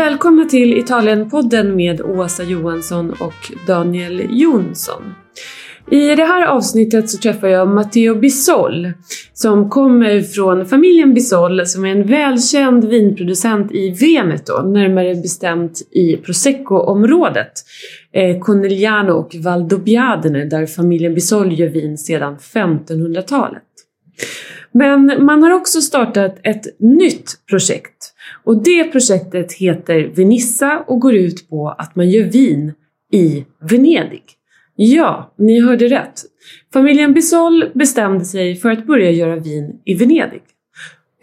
Välkomna till Italienpodden med Åsa Johansson och Daniel Jonsson. I det här avsnittet så träffar jag Matteo Bisol som kommer från familjen Bisol som är en välkänd vinproducent i Veneto, närmare bestämt i Prosecco-området. Eh, Conegliano och Valdobbiadene där familjen Bisol gör vin sedan 1500-talet. Men man har också startat ett nytt projekt och det projektet heter Venissa och går ut på att man gör vin i Venedig. Ja, ni hörde rätt. Familjen Bisol bestämde sig för att börja göra vin i Venedig.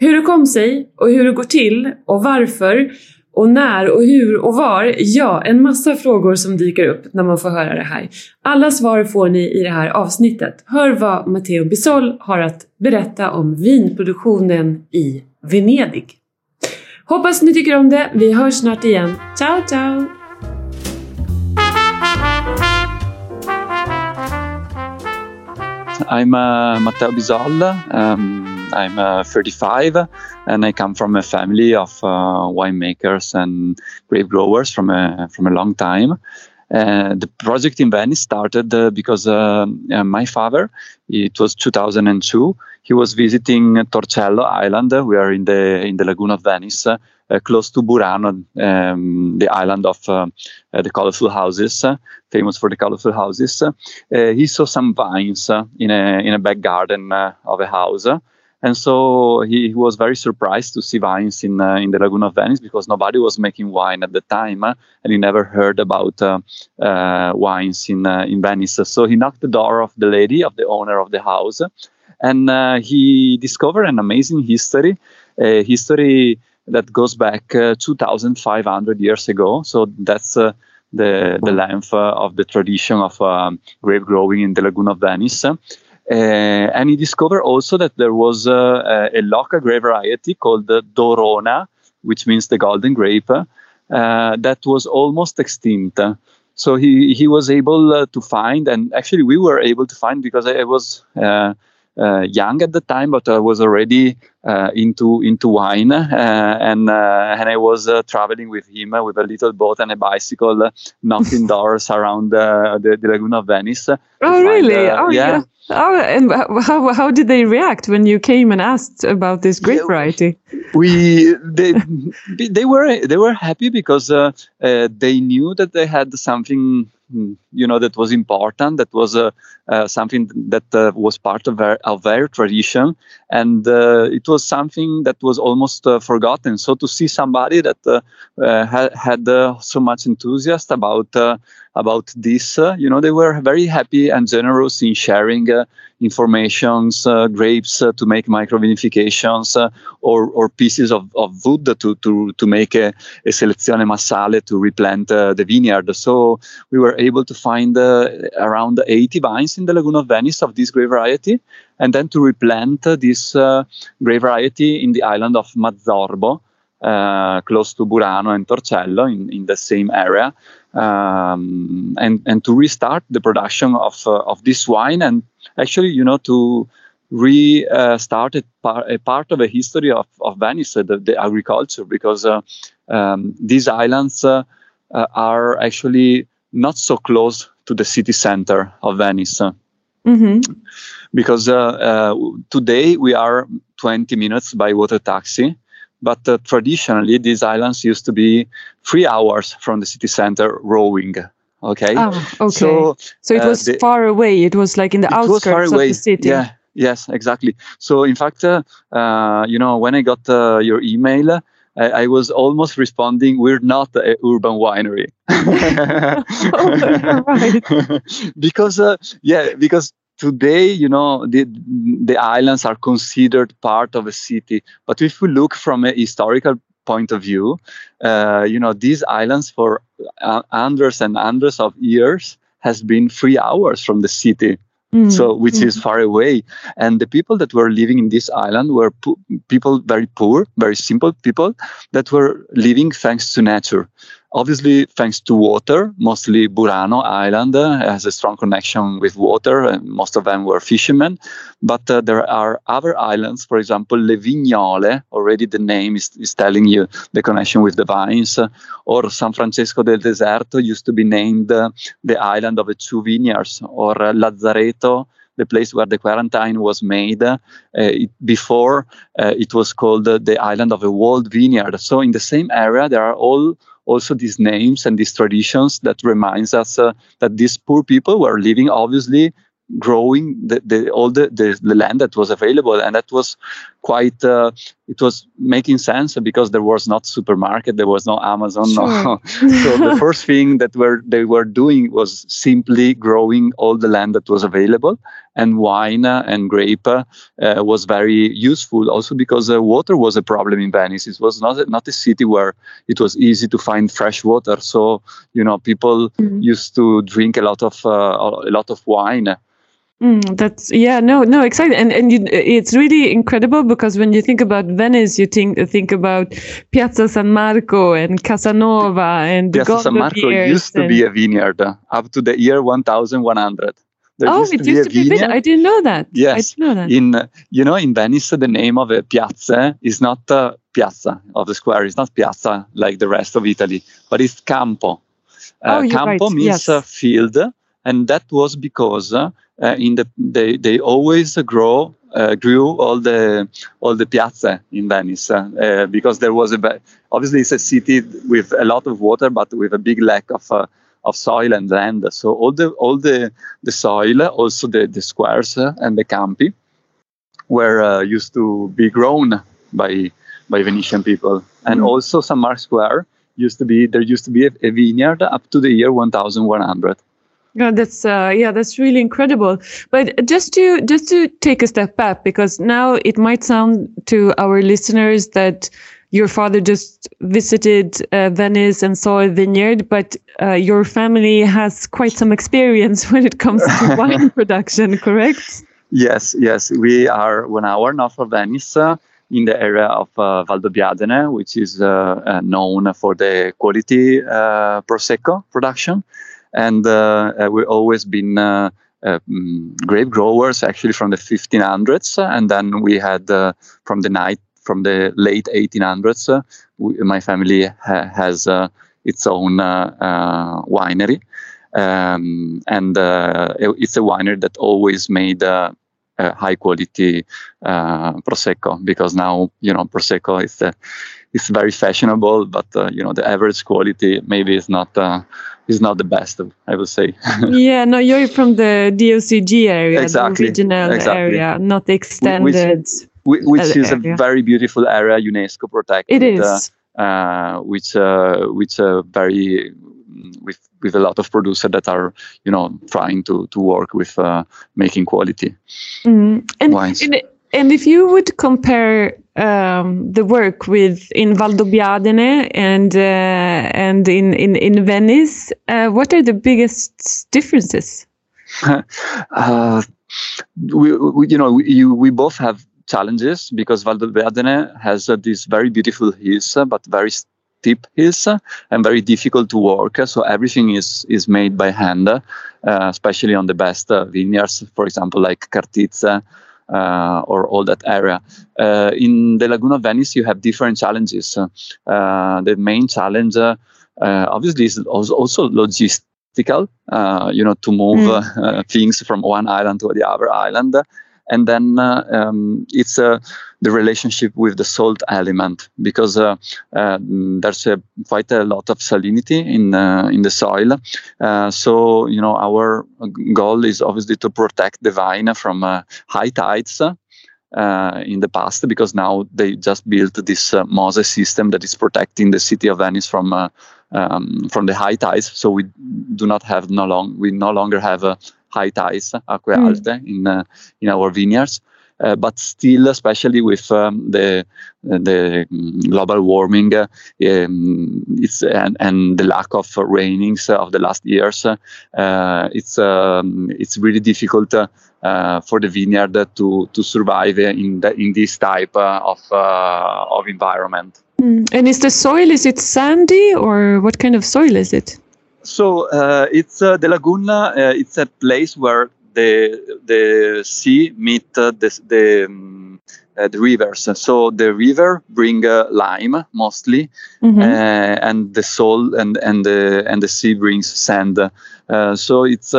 Hur det kom sig och hur det går till och varför och när och hur och var? Ja, en massa frågor som dyker upp när man får höra det här. Alla svar får ni i det här avsnittet. Hör vad Matteo Bisol har att berätta om vinproduktionen i Venedig. Hoppas ni tycker om det. Vi hörs snart igen. Ciao, ciao! I'm uh, Matteo Bisol. Um, I'm uh, 35 and I come from a family of uh, winemakers and grape growers from a, from a long time. Uh, the project in Venice started uh, because uh, my father, it was 2002, he was visiting Torcello Island. We are in the in the lagoon of Venice, close to Burano, um, the island of the colorful houses, famous for the colorful houses. he saw some vines in a in a back garden of a house. And so he, he, was very surprised to see vines in uh, in the Lagoon of Venice because nobody was making wine at the time, uh, and he never heard about uh, wines in in Venice. So he knocked the door of the lady, of the owner of the house, and uh, he discovered an amazing history, a history that goes back uh, 2,500 years ago. So that's uh, the the length uh, of the tradition of um, grape growing in the Lagoon of Venice. Uh, and he discovered also that there was uh, a local grape variety called the Dorona, which means the golden grape, that was almost extinct. So he, he was able to find, and actually we were able to find because I, was uh, young at the time, but I was already uh, into into wine, uh, and and I was traveling with him with a little boat and a bicycle, knocking doors around the, the Laguna of Venice. Oh, really? oh, yeah. yeah. Oh, and how, how did they react when you came and asked about this grape variety? We they they were they were happy because uh, uh, they knew that they had something you know that was important. That was uh, uh, something that uh, was part of their, of their tradition. And uh, it was something that was almost uh, forgotten. So to see somebody that uh, had so much enthusiasm about about this uh, you know they were very happy and generous in sharing uh, informations uh, grapes to make microvinifications or, or pieces of, of wood to, to, to make a, a selezione massale to replant the vineyard. So we were able to find uh, around 80 vines in the Lagoon of Venice of this grape variety, and then to replant this uh, grape variety in the island of Mazzorbo, uh, close to Burano and Torcello in, in the same area, um, and and to restart the production of uh, of this wine and actually you know to restart uh, a, par- a, part of the history of, of Venice, the, the agriculture, because uh, um, these islands are actually not so close to the city center of Venice. Mm-hmm. Because uh, uh, today we are 20 minutes by water taxi, but uh, traditionally these islands used to be three hours from the city center rowing. Okay. Oh, okay. So, so it uh, was the, far away. It was like in the outskirts of the city. Yeah. Yes, exactly. So in fact, uh, uh, you know, when I got your email, I, I was almost responding, "We're not an urban winery." oh, right. because uh, yeah, because today, you know, the the islands are considered part of a city. But if we look from a historical point of view, uh, you know, these islands for uh, hundreds and hundreds of years has been three hours from the city. Mm. So, which mm. is far away, and the people that were living in this island were po- people very poor, very simple people that were living thanks to nature. Obviously thanks to water. Mostly Burano Island uh, has a strong connection with water, and most of them were fishermen. But uh, there are other islands, for example, Le Vignole. Already the name is, is telling you the connection with the vines. Uh, or San Francesco del Deserto used to be named uh, the island of the two vineyards, or Lazzaretto the place where the quarantine was made. Uh, it, before uh, it was called uh, the island of a walled vineyard. So in the same area, there are all also these names and these traditions that reminds us uh, that these poor people were living obviously growing the, the all the, the, the land that was available. And that was quite uh, it was making sense because there was not supermarket there was no amazon sure. no. so the first thing that were they were doing was simply growing all the land that was available and wine and grape uh, was very useful also because uh, water was a problem in venice it was not not a city where it was easy to find fresh water so you know people mm-hmm. used to drink a lot of uh, a lot of wine Mm, that's yeah no no exactly and and you, it's really incredible because when you think about Venice you think think about Piazza San Marco and Casanova and Piazza San Marco used to be a vineyard uh, up to the year 1100 there oh, used it to used to be vineyard. I didn't know that. Yes, I didn't know that. In you know, in Venice, the name of a piazza is not uh, piazza of the square. It's not piazza like the rest of Italy, but it's campo. Uh, oh, campo right. means yes. uh, field, and that was because uh, uh, in the they they always grow uh, grew all the all the piazza in Venice uh, because there was a obviously it's a city with a lot of water but with a big lack of of soil and land. So all the all the the soil, also the the squares and the campi, were uh, used to be grown by by Venetian people. And mm. also San Mark Square used to be there used to be a, a vineyard up to the year 1100. Yeah, that's uh, yeah, that's really incredible. But just to just to take a step back, because now it might sound to our listeners that your father just visited uh, Venice and saw a vineyard, but uh, your family has quite some experience when it comes to wine production, correct? Yes, yes. We are one hour north of Venice. Uh, in the area of uh, Valdobbiadene, which is uh, uh, known for the quality Prosecco production and uh, uh, we've always been uh, mm, grape growers actually from the 1500s, and then we had from the night from the late 1800s. We, my family ha- has its own winery. Um, and uh, it's a winery that always made uh, high quality uh, prosecco because now you know prosecco is is very fashionable, but you know the average quality maybe is not is not the best, I would say. yeah, no, you're from the DOCG area, exactly. the original exactly. area, not the extended. Which, which is area. a very beautiful area, UNESCO protected. It is. Uh, uh, which uh, which uh, very with with a lot of producers that are you know trying to to work with uh, making quality mm. and. And, and if you would compare um, the work with in Valdobbiadene and uh, and in in in Venice, uh, what are the biggest differences? uh, we, we, you know, we, you, we both have challenges because Valdobbiadene has uh, these very beautiful hills, uh, but very steep hills uh, and very difficult to work. So everything is is made by hand, especially on the best vineyards, for example, like Cartizze uh, or all that area. Uh, in the Laguna of Venice, you have different challenges. Uh, the main challenge, obviously, is also logistical. you know, to move mm. things from one island to the other island and then uh, um, it's uh, the relationship with the salt element because uh, there's a, quite a lot of salinity in in the soil. so you know our goal is obviously to protect the vine from high tides. Uh, in the past because now they just built this uh, MOSE system that is protecting the city of Venice from uh, um, from the high tides. So we do not have no long we no longer have high tides, acque mm. alte, in uh, in our vineyards. Uh, but still, especially with um, the the global warming, uh, um, it's and, and the lack of rainings of the last years, uh, it's um, it's really difficult uh, for the vineyard to to survive in the, in this type uh, of uh, of environment. Mm. And is the soil is it sandy or what kind of soil is it? So uh, it's uh, the laguna. it's a place where the the sea meet the the um, uh, the rivers. So the river bring uh, lime mostly, mm-hmm. Uh, and the soil and and the and the sea brings sand. so it's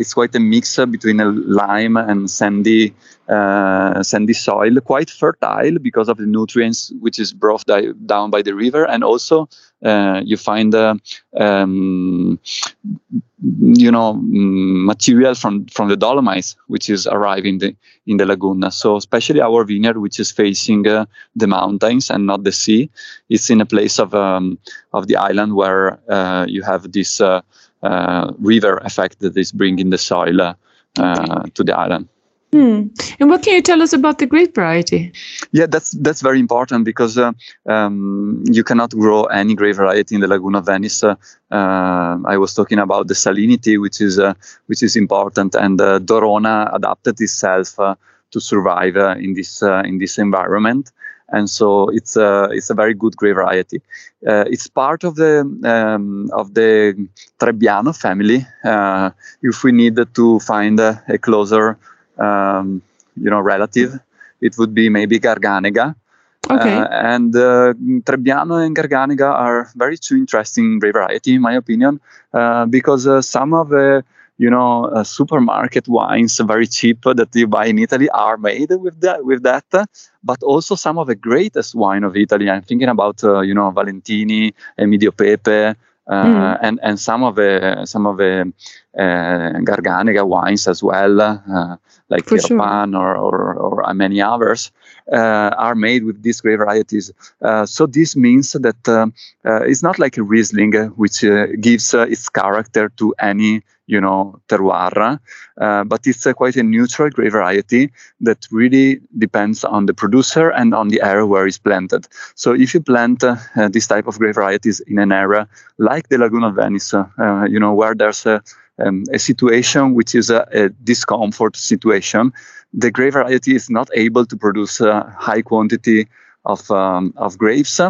it's quite a mix between a lime and sandy uh, sandy soil, quite fertile because of the nutrients which is brought di- down by the river, and also uh, you find uh, um, you know mm, material from from the dolomites which is arriving the, in the laguna. So especially our vineyard, which is facing uh, the mountains and not the sea, it's in a place of um, of the island where uh, you have this uh, river effect that is bringing the soil to the island. Hmm. And what can you tell us about the grape variety? Yeah, that's that's very important because uh, um, you cannot grow any grape variety in the Laguna of Venice. Uh, uh, I was talking about the salinity, which is uh, which is important, and uh, Dorona adapted itself uh, to survive in this in this environment. And so it's a it's a very good grape variety. it's part of the um, of the Trebbiano family. if we need to find a closer um, you know, relative. It would be maybe Garganega. Okay. Uh, and uh, Trebbiano and Garganega are very two interesting variety, in my opinion, uh, because uh, some of the you know uh, supermarket wines, very cheap that you buy in Italy, are made with that. With that, but also some of the greatest wine of Italy. I'm thinking about uh, you know Valentini, Emidio Pepe, mm. and and some of the some of the Garganega wines as well like Pieropan sure. or, or, or, many others, uh, are made with these grape varieties. Uh, so this means that uh, uh it's not like a Riesling, uh, which uh, gives its character to any you know terroir, but it's a, quite a neutral grape variety that really depends on the producer and on the area where it's planted. So if you plant this type of grape varieties in an area like the Laguna of Venice, you know where there's a um, a situation which is a, a, discomfort situation, the grape variety is not able to produce a high quantity of, um, of grapes.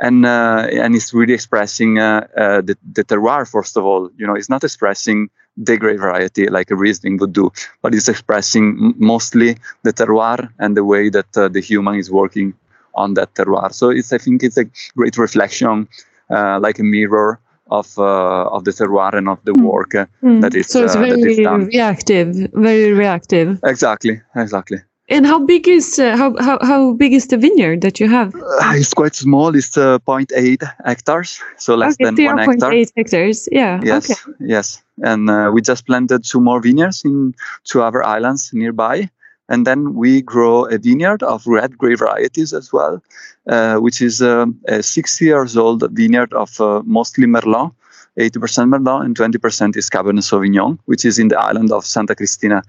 and uh, and it's really expressing uh, uh, the, the terroir first of all. You know, it's not expressing the grape variety like a Riesling would do, but it's expressing mostly the terroir and the way that uh, the human is working on that terroir. So it's I think it's a great reflection, uh, like a mirror of uh, of the terroir and of the mm. work mm. that is so it's uh, very reactive very reactive exactly exactly and how big is uh, how, how how big is the vineyard that you have? Uh, it's quite small. It's uh, 0.8 hectares, so less okay, than 0. one hectare. 0.8 hectares. Yeah. Yes. Okay. Yes. And uh, we just planted two more vineyards in two other islands nearby. And then we grow a vineyard of red grape varieties as well, uh, which is um, a 60 years old vineyard of uh, mostly Merlot, 80% Merlot and 20% is Cabernet Sauvignon, which is in the island of Santa Cristina.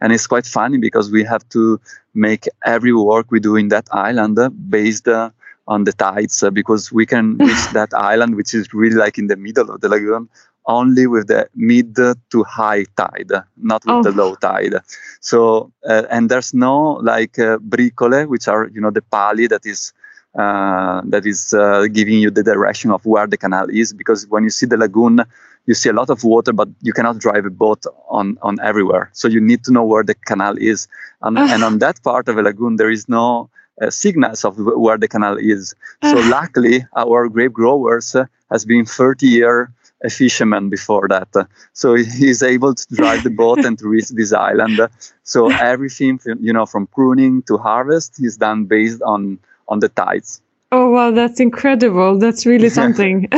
And it's quite funny because we have to make every work we do in that island based uh, on the tides uh, because we can reach that island, which is really like in the middle of the lagoon, only with the mid to high tide, not with oh. the low tide. So, uh, and there's no like uh, bricole, which are, you know, the pali that is uh, that is uh, giving you the direction of where the canal is. Because when you see the lagoon, you see a lot of water, but you cannot drive a boat on, on everywhere. So you need to know where the canal is. And, and on that part of the lagoon, there is no uh, signals of where the canal is. So luckily, our grape growers uh, has been 30 year a fisherman before that. So he's able to drive the boat and to reach this island. So everything, you know, from pruning to harvest is done based on on the tides. Oh wow, that's incredible! That's really something.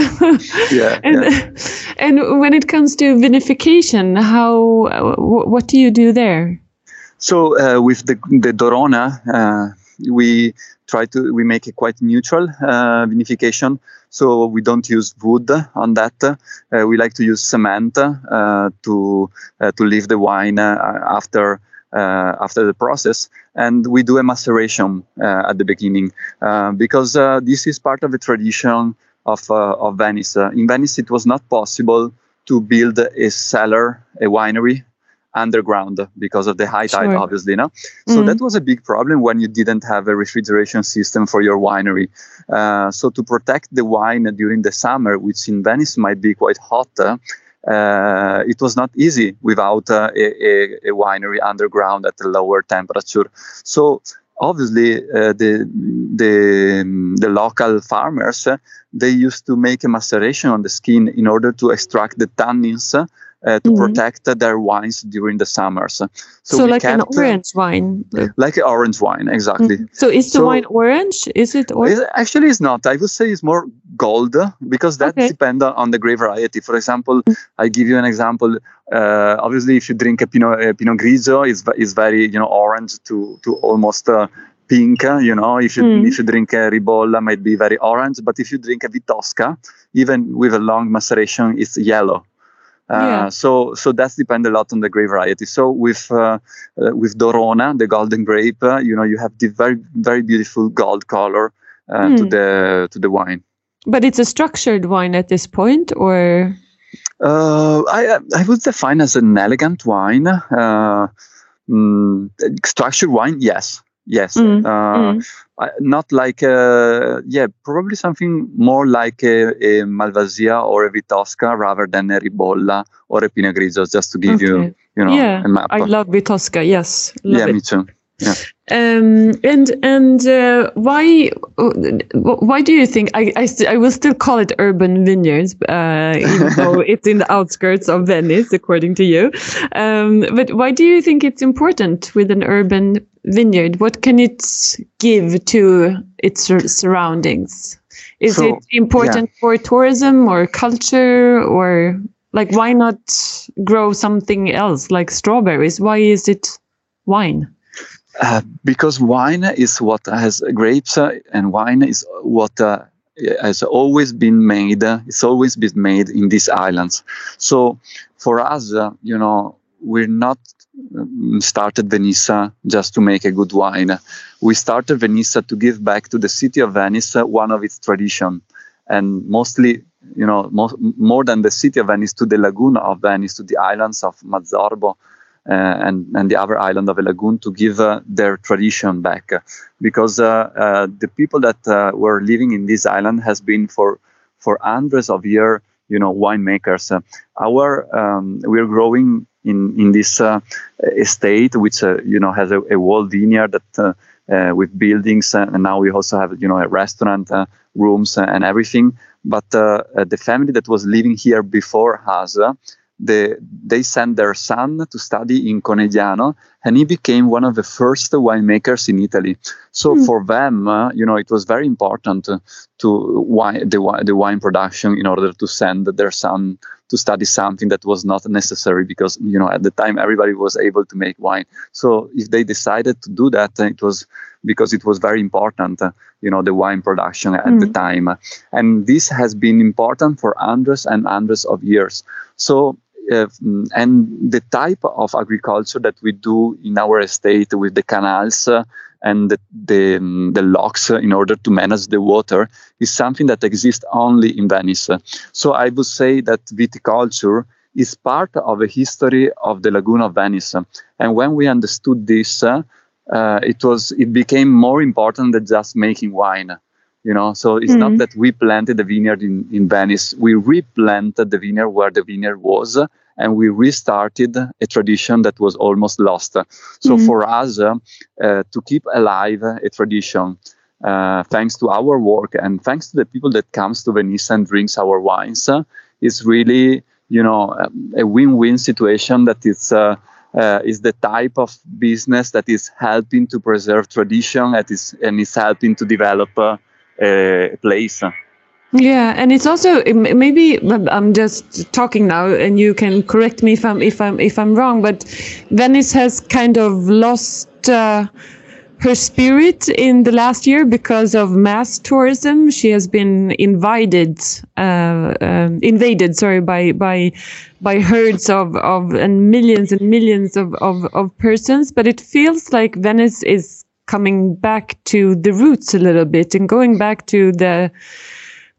yeah, and yeah. and when it comes to vinification, how what do you do there? So uh, with the the Dorona, uh, we try to we make a quite neutral uh, vinification. So we don't use wood on that. Uh, we like to use cement uh, to uh, to leave the wine uh, after uh, after the process, and we do a maceration at the beginning because this is part of the tradition of of Venice. in Venice, it was not possible to build a cellar, a winery underground because of the high tide, sure. obviously. No? So mm-hmm. that was a big problem when you didn't have a refrigeration system for your winery. Uh, so to protect the wine during the summer, which in Venice might be quite hot, uh, it was not easy without uh, a, a, winery underground at a lower temperature. So obviously uh, the the the local farmers uh, they used to make a maceration on the skin in order to extract the tannins uh, to mm-hmm. protect their wines during the summers. So, so like kept, an orange wine, like an orange wine, exactly. Mm-hmm. So is the so, wine orange? Is it orange? actually, it's not. I would say it's more gold because that okay. depends on the grape variety. For example, mm-hmm. I give you an example. Uh, obviously, if you drink a Pinot, a Pinot Grigio, it's, it's very you know orange to to almost uh, pink. You know, if you mm. if you drink a Ribolla, might be very orange. But if you drink a Vitovska, even with a long maceration, it's yellow. Uh, yeah. So so that's depend a lot on the grape variety. So with uh, uh, with Dorona, the golden grape, uh, you know, you have the very very beautiful gold color mm. to hmm. the to the wine. But it's a structured wine at this point, or uh, I I would define as an elegant wine. Mm, structured wine, yes. Yes, mm. Uh, mm. not like uh, yeah, probably something more like a, a, Malvasia or a Vitovska rather than a Ribolla or a Pinot Grigio, just to give okay. you you know yeah, a map. I love Vitovska. Yes, love yeah, it. me too. Yeah. Um, and and uh, why why do you think I I, st- I will still call it urban vineyards, uh, even though it's in the outskirts of Venice, according to you. Um, but why do you think it's important with an urban vineyard? What can it give to its surroundings? Is so, it important yeah. for tourism or culture or like why not grow something else like strawberries? Why is it wine? Uh, because wine is what has grapes, uh, and wine is what uh, has always been made. it's always been made in these islands. So for us, uh, you know, we're not started Venissa just to make a good wine. We started Venissa to give back to the city of Venice one of its tradition, and mostly, you know, more, more than the city of Venice to the lagoon of Venice, to the islands of Mazzorbo, uh, and, and the other island of a lagoon to give uh, their tradition back. Because uh, the people that were living in this island has been for for hundreds of years you know winemakers. Our um, we're growing in in this estate which you know has a, a wall vineyard that uh, with buildings, uh, and now we also have you know a restaurant, uh, rooms, and everything. But the family that was living here before us the, they sent their son to study in Conegliano, and he became one of the first winemakers in Italy. So mm. for them, uh, you know, it was very important to wine, the, the wine production in order to send their son to study something that was not necessary because you know at the time everybody was able to make wine. So if they decided to do that, it was because it was very important, uh, you know, the wine production at mm. the time. And this has been important for hundreds and hundreds of years. So uh, and the type of agriculture that we do in our estate with the canals uh, and the, the, the, locks in order to manage the water is something that exists only in Venice. So I would say that viticulture is part of the history of the Lagoon of Venice. And when we understood this, uh, it was it became more important than just making wine you know so it's mm-hmm. not that we planted the vineyard in, in venice we replanted the vineyard where the vineyard was and we restarted a tradition that was almost lost so mm-hmm. for us uh, to keep alive a tradition uh, thanks to our work and thanks to the people that comes to venice and drinks our wines uh, is really you know a win-win situation that is uh, uh, is the type of business that is helping to preserve tradition and is, and is helping to develop uh, uh, place. Yeah, and it's also maybe I'm just talking now, and you can correct me if I'm if I'm if I'm wrong. But Venice has kind of lost uh, her spirit in the last year because of mass tourism. She has been invited, uh, um, invaded, sorry, by by by herds of of and millions and millions of of, of persons. But it feels like Venice is coming back to the roots a little bit and going back to the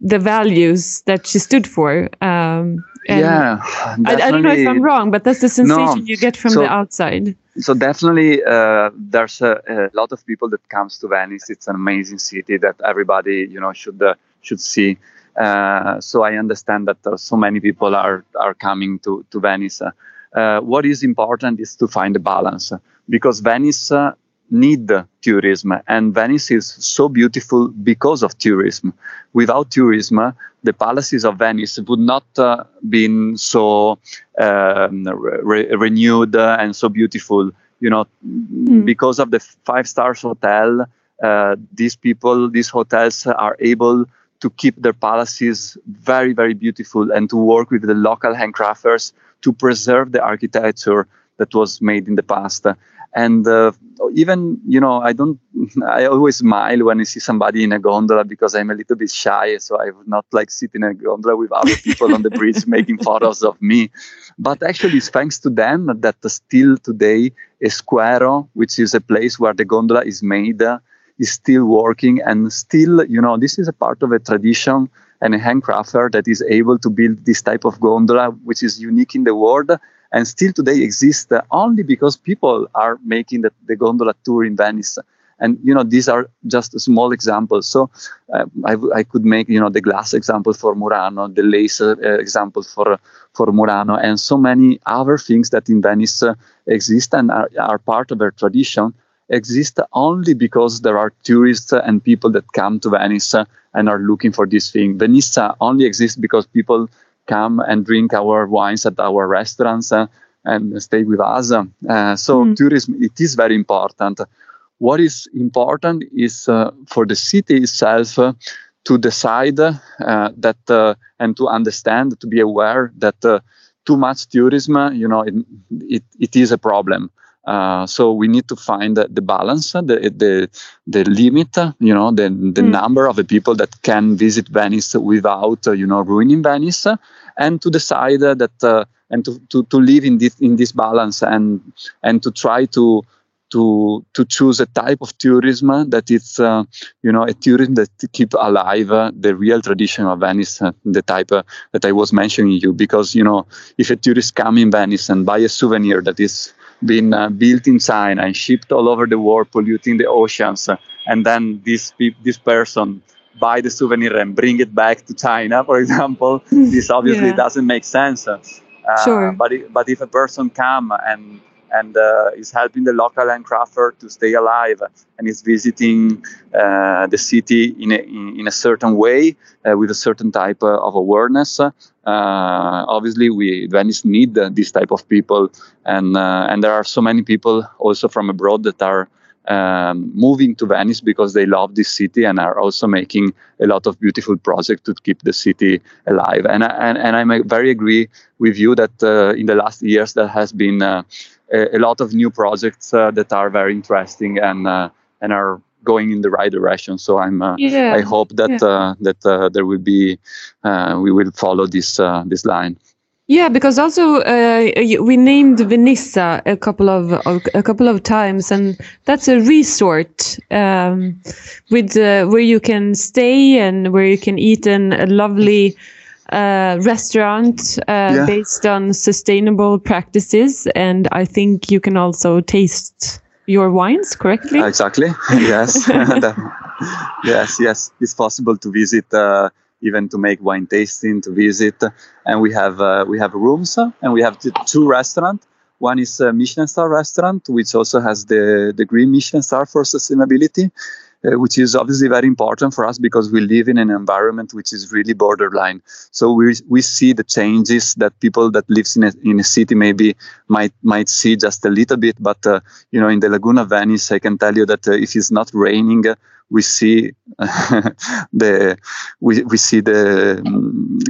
the values that she stood for. Um, yeah, I, I, don't know if I'm wrong, but that's the sensation no, you get from so, the outside. So definitely, uh, there's a, a, lot of people that comes to Venice. It's an amazing city that everybody you know should uh, should see. Uh, so I understand that uh, so many people are are coming to to Venice. Uh, what is important is to find a balance because Venice uh, need tourism and Venice is so beautiful because of tourism. Without tourism, the palaces of Venice would not uh, been so um, re- renewed and so beautiful. You know, mm. because of the five stars hotel, uh, these people, these hotels are able to keep their palaces very, very beautiful and to work with the local handcrafters to preserve the architecture that was made in the past and uh, even you know i don't i always smile when i see somebody in a gondola because i'm a little bit shy so i would not like sit in a gondola with other people on the bridge making photos of me. But actually it's thanks to them that still today Esquero which is a place where the gondola is made uh, is still working. And still you know this is a part of a tradition and a handcrafter that is able to build this type of gondola which is unique in the world and still today exist only because people are making the, the gondola tour in Venice. And you know these are just small examples. So uh, I, I could make you know the glass example for Murano, the lace uh, example for for Murano, and so many other things that in Venice uh, exist and are, are part of our tradition exist only because there are tourists and people that come to Venice and are looking for this thing. Venice only exists because people come and drink our wines at our restaurants uh, and stay with us. Uh, so mm. tourism, it is very important. What is important is uh, for the city itself to decide uh, that uh, and to understand, to be aware that too much tourism, you know, it, it, it is a problem. Uh, so we need to find the, the balance, the the the limit, you know, the the mm. number of the people that can visit Venice without, uh, you know, ruining Venice, and to decide that uh, and to, to, to live in this in this balance and and to try to to to choose a type of tourism that is uh, you know a tourism that keep alive uh, the real tradition of Venice uh, the type that I was mentioning you because you know if a tourist come in Venice and buy a souvenir that is been uh, built in China and shipped all over the world, polluting the oceans. And then this this person buy the souvenir and bring it back to China, for example. this obviously yeah. doesn't make sense. Uh, sure. But if, but if a person come and and uh, is helping the local handcrafter to stay alive and is visiting uh, the city in a, in, a certain way uh, with a certain type uh, of awareness. Uh, obviously, we Venice need this type of people, and uh, and there are so many people also from abroad that are um, moving to Venice because they love this city and are also making a lot of beautiful projects to keep the city alive. And and and I very agree with you that uh, in the last years there has been uh, a, a, lot of new projects uh, that are very interesting and uh, and are going in the right direction. So I'm uh, yeah. I hope that yeah. that there will be we will follow this this line. Yeah, because also uh, we named Venissa a couple of a couple of times, and that's a resort um, with uh, where you can stay and where you can eat in a lovely uh, restaurant uh, yeah. based on sustainable practices, and I think you can also taste your wines correctly. Exactly. Yes. yes. Yes. It's possible to visit uh, even to make wine tasting, to visit. And we have uh, we have rooms and we have two restaurants. One is a Michelin star restaurant, which also has the, the green Michelin star for sustainability, uh, which is obviously very important for us because we live in an environment which is really borderline. So we we see the changes that people that lives in a, in a city maybe might might see just a little bit, but uh, you know in the Laguna Venice, I can tell you that uh, if it's not raining, we see the we, we see the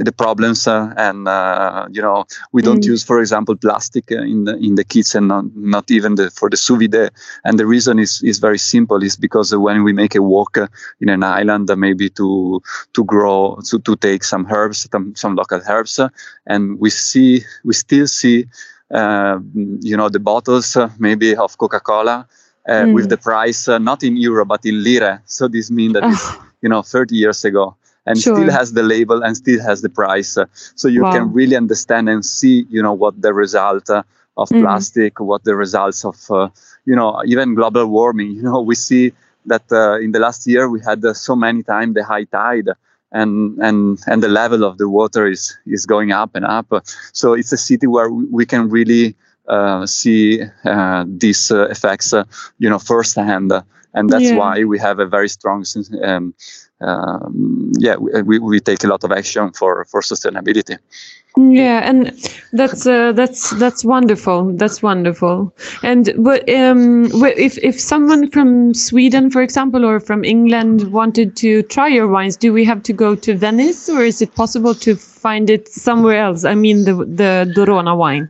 the problems uh, and uh, you know we don't mm. use for example plastic in the in the kitchen not, not even the, for the sous vide and the reason is is very simple is because when we make a walk in an island maybe to to grow to, to take some herbs some, some local herbs and we see we still see uh, you know the bottles maybe of coca-cola uh, mm. with the price uh, not in euro but in lira. So this means that it's, you know 30 years ago. and Sure. still has the label and still has the price. Uh, so you Wow. can really understand and see, you know, what the result uh, of Mm. plastic, what the results of, uh, you know, even global warming. You know, we see that uh, in the last year we had uh, so many times the high tide. And, and and the level of the water is is going up and up. So it's a city where we can really see uh, these uh, effects, uh, you know, firsthand, and that's Yeah. why we have a very strong, um, um, yeah, we, we, we take a lot of action for for sustainability. Yeah, and that's uh, that's that's wonderful. That's wonderful. And but um, if if someone from Sweden, for example, or from England wanted to try your wines, do we have to go to Venice, or is it possible to find it somewhere else? I mean, the the Dorona wine.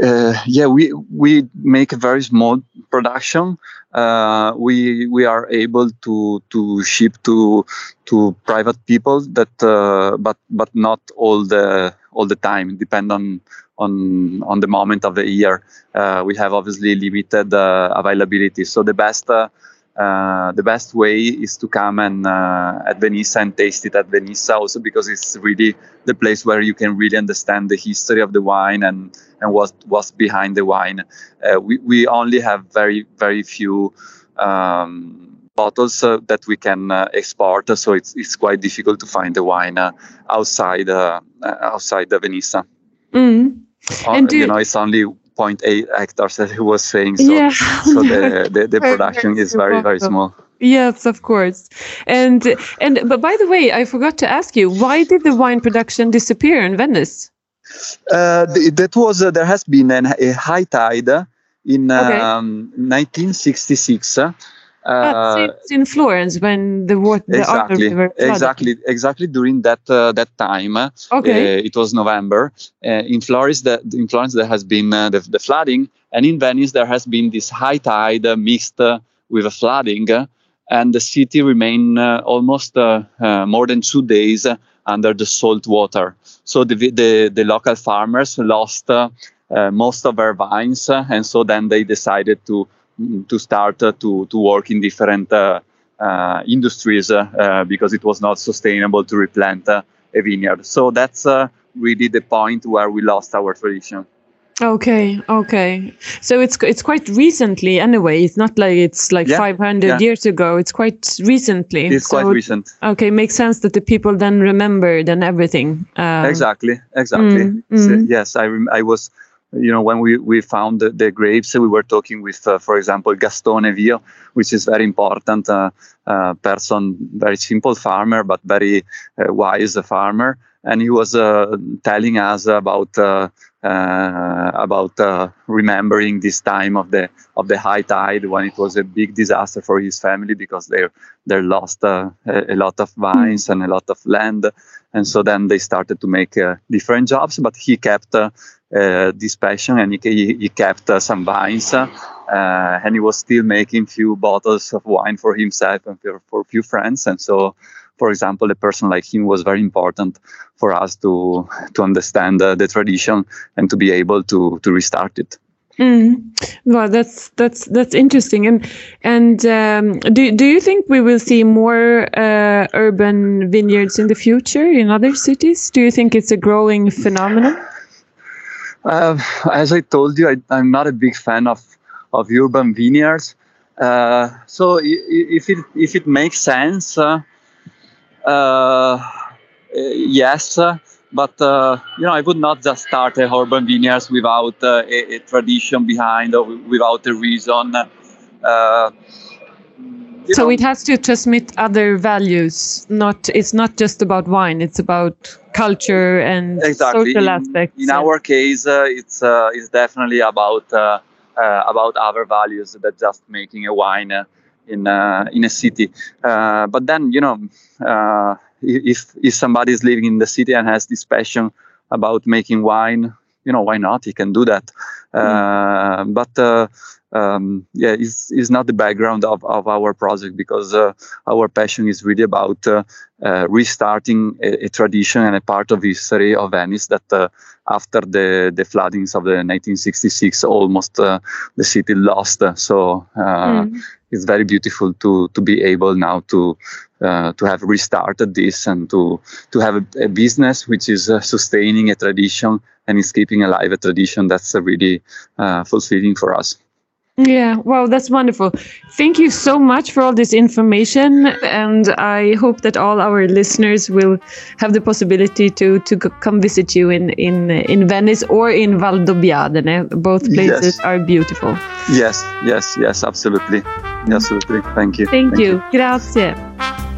Uh, yeah, we we make a very small production. Uh, we we are able to to ship to to private people that, uh, but but not all the all the time. Depend on on on the moment of the year. Uh, we have obviously limited uh, availability. So the best. Uh, uh, the best way is to come and uh, at Venice and taste it at Venice also because it's really the place where you can really understand the history of the wine and and what what's behind the wine. Uh, we we only have very very few um, bottles uh, that we can uh, export, so it's it's quite difficult to find the wine uh, outside uh, uh, outside the Venice. Mm. And do- you know, it's only 0.8 hectares as he was saying. So, yeah. so the, the, the production is very very small. small. Yes, of course. And and but by the way, I forgot to ask you, why did the wine production disappear in Venice? Uh, th- that was uh, there has been an, a high tide in Okay. um, 1966. Uh, Ah, it's in Florence when the water, the exactly, River exactly, exactly during that uh, that time. uh, Okay. it was November. Uh, in Florence, the, in Florence there has been uh, the, the flooding, and in Venice there has been this high tide uh, mixed uh, with a flooding, uh, and the city remained uh, almost uh, uh, more than two days uh, under the salt water. So the the, the local farmers lost uh, uh, most of their vines, uh, and so then they decided to to start uh, to to work in different. Uh, uh, industries because it was not sustainable to replant a vineyard. So that's really the point where we lost our tradition. Okay, okay. So it's it's quite recently anyway. It's not like it's like Yeah, 500 yeah. years ago. It's quite recently. It's so, quite recent. Okay, makes sense that the people then remembered and everything. Um, exactly, exactly. mm, So, mm. yes, I rem- I was, you know, when we we found the, the grapes, we were talking with, uh, for example, Gaston Evio, which is very important uh, uh, person, very simple farmer, but very uh, wise farmer, and he was uh, telling us about. Uh, about uh, remembering this time of the of the high tide when it was a big disaster for his family because they they lost uh, a, a lot of vines and a lot of land. And so then they started to make uh, different jobs but he kept uh, uh, this passion and he, he kept uh, some vines uh, and he was still making few bottles of wine for himself and for, for a few friends. And so for example a person like him was very important for us to to understand uh, the tradition and to be able to to restart it Mm. Well, that's that's that's interesting. And and um, do do you think we will see more uh, urban vineyards in the future in other cities? Do you think it's a growing phenomenon? Uh, as I told you, I, I'm not a big fan of, of urban vineyards. Uh, so if it if it makes sense, uh, yes. uh, But uh, you know, I would not just start a urban vineyards without uh, a, a tradition behind or without a reason. Uh, so know, it has to transmit other values. Not it's not just about wine. It's about culture and exactly social in, aspects. in our case uh, it's uh, it's definitely about uh, uh, about other values than just making a wine uh, in uh, in a city uh, but then you know uh, if if somebody is living in the city and has this passion about making wine you know why not he can do that uh, but uh, um, yeah, it's, it's not the background of, of our project because uh, our passion is really about uh, uh, restarting a, a tradition and a part of history of Venice that uh, after the, the floodings of the 1966 almost uh, the city lost. So uh, Mm. It's very beautiful to to be able now to uh, to have restarted this and to to have a, a business which is uh, sustaining a tradition and is keeping alive a tradition that's uh, really uh, fulfilling for us. Yeah, wow, that's wonderful. Thank you so much for all this information, and I hope that all our listeners will have the possibility to to come visit you in in in Venice or in Valdobbiadene. Both places yes. are beautiful. Yes, yes, yes, absolutely, absolutely. Thank you. Thank, Thank you. you. Grazie.